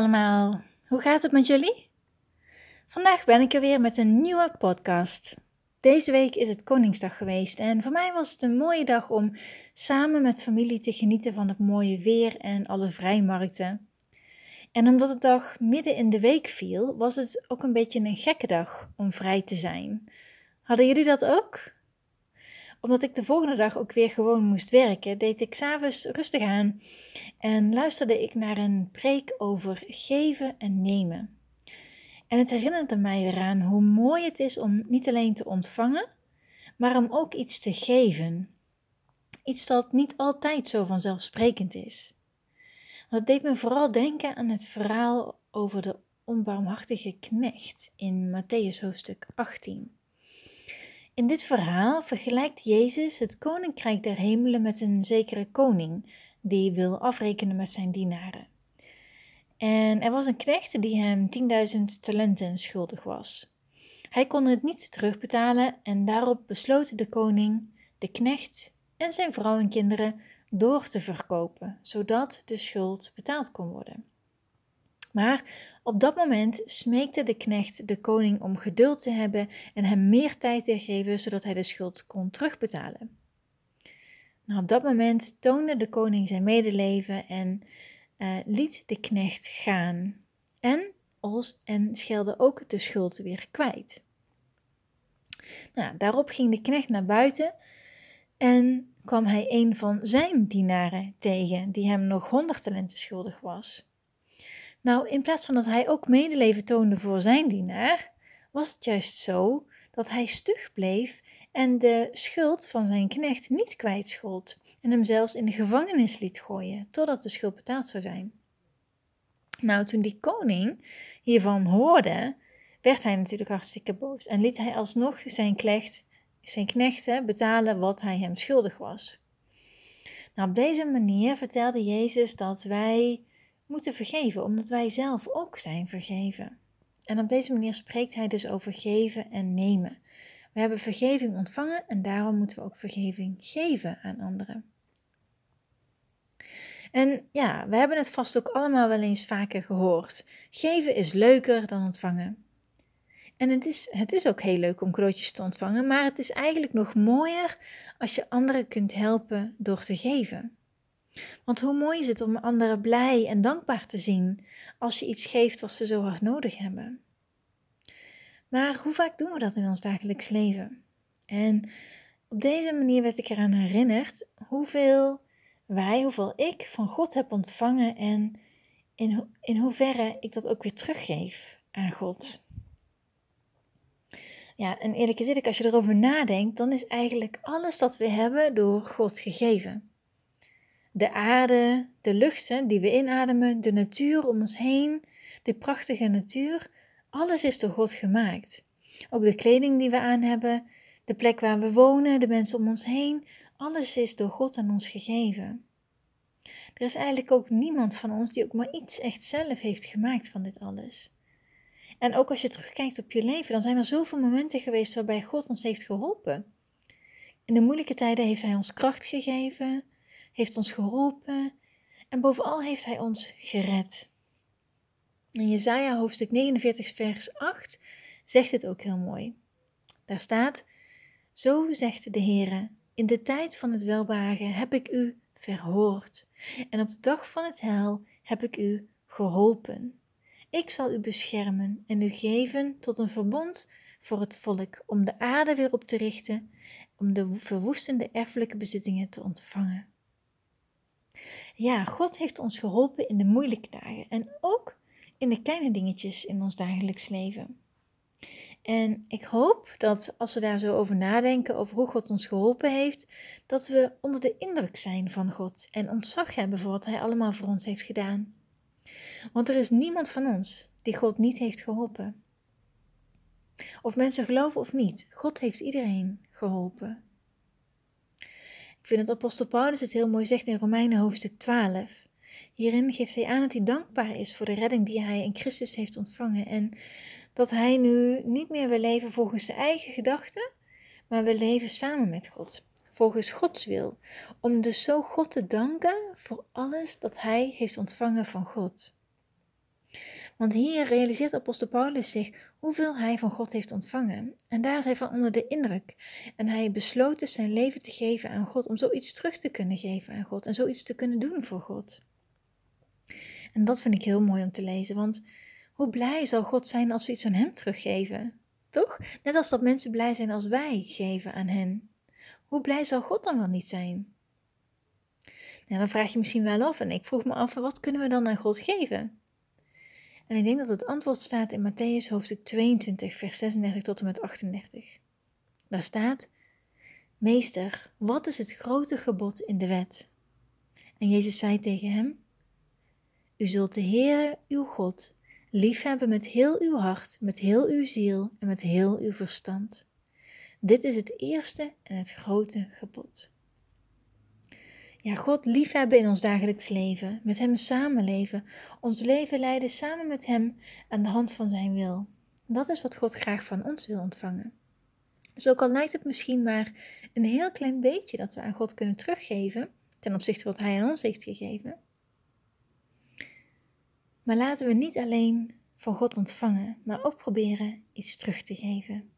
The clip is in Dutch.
allemaal, hoe gaat het met jullie? Vandaag ben ik er weer met een nieuwe podcast. Deze week is het Koningsdag geweest en voor mij was het een mooie dag om samen met familie te genieten van het mooie weer en alle vrijmarkten. En omdat de dag midden in de week viel, was het ook een beetje een gekke dag om vrij te zijn. Hadden jullie dat ook? Omdat ik de volgende dag ook weer gewoon moest werken, deed ik s'avonds rustig aan en luisterde ik naar een preek over geven en nemen. En het herinnerde mij eraan hoe mooi het is om niet alleen te ontvangen, maar om ook iets te geven. Iets dat niet altijd zo vanzelfsprekend is. Dat deed me vooral denken aan het verhaal over de onbarmhartige knecht in Matthäus hoofdstuk 18. In dit verhaal vergelijkt Jezus het koninkrijk der hemelen met een zekere koning die wil afrekenen met zijn dienaren. En er was een knecht die hem 10.000 talenten schuldig was. Hij kon het niet terugbetalen en daarop besloot de koning de knecht en zijn vrouw en kinderen door te verkopen, zodat de schuld betaald kon worden. Maar op dat moment smeekte de knecht de koning om geduld te hebben en hem meer tijd te geven, zodat hij de schuld kon terugbetalen. Nou, op dat moment toonde de koning zijn medeleven en uh, liet de knecht gaan. En, als, en schelde ook de schuld weer kwijt. Nou, daarop ging de knecht naar buiten en kwam hij een van zijn dienaren tegen, die hem nog honderd talenten schuldig was. Nou, in plaats van dat hij ook medeleven toonde voor zijn dienaar, was het juist zo dat hij stug bleef en de schuld van zijn knecht niet kwijtschold en hem zelfs in de gevangenis liet gooien totdat de schuld betaald zou zijn. Nou, toen die koning hiervan hoorde, werd hij natuurlijk hartstikke boos en liet hij alsnog zijn, knecht, zijn knechten betalen wat hij hem schuldig was. Nou, op deze manier vertelde Jezus dat wij moeten vergeven, omdat wij zelf ook zijn vergeven. En op deze manier spreekt hij dus over geven en nemen. We hebben vergeving ontvangen en daarom moeten we ook vergeving geven aan anderen. En ja, we hebben het vast ook allemaal wel eens vaker gehoord. Geven is leuker dan ontvangen. En het is, het is ook heel leuk om cadeautjes te ontvangen, maar het is eigenlijk nog mooier als je anderen kunt helpen door te geven. Want hoe mooi is het om anderen blij en dankbaar te zien als je iets geeft wat ze zo hard nodig hebben. Maar hoe vaak doen we dat in ons dagelijks leven? En op deze manier werd ik eraan herinnerd hoeveel wij, hoeveel ik van God heb ontvangen en in, in hoeverre ik dat ook weer teruggeef aan God. Ja, en eerlijk gezegd, als je erover nadenkt, dan is eigenlijk alles dat we hebben door God gegeven de aarde, de lucht die we inademen, de natuur om ons heen, de prachtige natuur, alles is door God gemaakt. Ook de kleding die we aan hebben, de plek waar we wonen, de mensen om ons heen, alles is door God aan ons gegeven. Er is eigenlijk ook niemand van ons die ook maar iets echt zelf heeft gemaakt van dit alles. En ook als je terugkijkt op je leven, dan zijn er zoveel momenten geweest waarbij God ons heeft geholpen. In de moeilijke tijden heeft Hij ons kracht gegeven, heeft ons geholpen en bovenal heeft Hij ons gered. In Jesaja hoofdstuk 49 vers 8 zegt het ook heel mooi. Daar staat, Zo zegt de Heere, in de tijd van het welbehagen heb ik u verhoord en op de dag van het hel heb ik u geholpen. Ik zal u beschermen en u geven tot een verbond voor het volk, om de aarde weer op te richten, om de verwoestende erfelijke bezittingen te ontvangen. Ja, God heeft ons geholpen in de moeilijke dagen en ook in de kleine dingetjes in ons dagelijks leven. En ik hoop dat als we daar zo over nadenken, over hoe God ons geholpen heeft, dat we onder de indruk zijn van God en ontzag hebben voor wat Hij allemaal voor ons heeft gedaan. Want er is niemand van ons die God niet heeft geholpen. Of mensen geloven of niet, God heeft iedereen geholpen. Ik vind dat apostel Paulus het heel mooi zegt in Romeinen hoofdstuk 12. Hierin geeft hij aan dat hij dankbaar is voor de redding die hij in Christus heeft ontvangen en dat hij nu niet meer wil leven volgens zijn eigen gedachten, maar wil leven samen met God, volgens Gods wil, om dus zo God te danken voor alles dat hij heeft ontvangen van God. Want hier realiseert apostel Paulus zich hoeveel hij van God heeft ontvangen. En daar is hij van onder de indruk. En hij besloot dus zijn leven te geven aan God, om zoiets terug te kunnen geven aan God en zoiets te kunnen doen voor God. En dat vind ik heel mooi om te lezen, want hoe blij zal God zijn als we iets aan Hem teruggeven? Toch? Net als dat mensen blij zijn als wij geven aan hen. Hoe blij zal God dan wel niet zijn? Nou, dan vraag je misschien wel af, en ik vroeg me af, wat kunnen we dan aan God geven? En ik denk dat het antwoord staat in Matthäus hoofdstuk 22, vers 36 tot en met 38. Daar staat: Meester, wat is het grote gebod in de wet? En Jezus zei tegen hem: U zult de Heere, uw God, liefhebben met heel uw hart, met heel uw ziel en met heel uw verstand. Dit is het eerste en het grote gebod. Ja, God liefhebben in ons dagelijks leven, met Hem samenleven, ons leven leiden samen met Hem aan de hand van Zijn wil. Dat is wat God graag van ons wil ontvangen. Dus ook al lijkt het misschien maar een heel klein beetje dat we aan God kunnen teruggeven, ten opzichte van wat Hij aan ons heeft gegeven. Maar laten we niet alleen van God ontvangen, maar ook proberen iets terug te geven.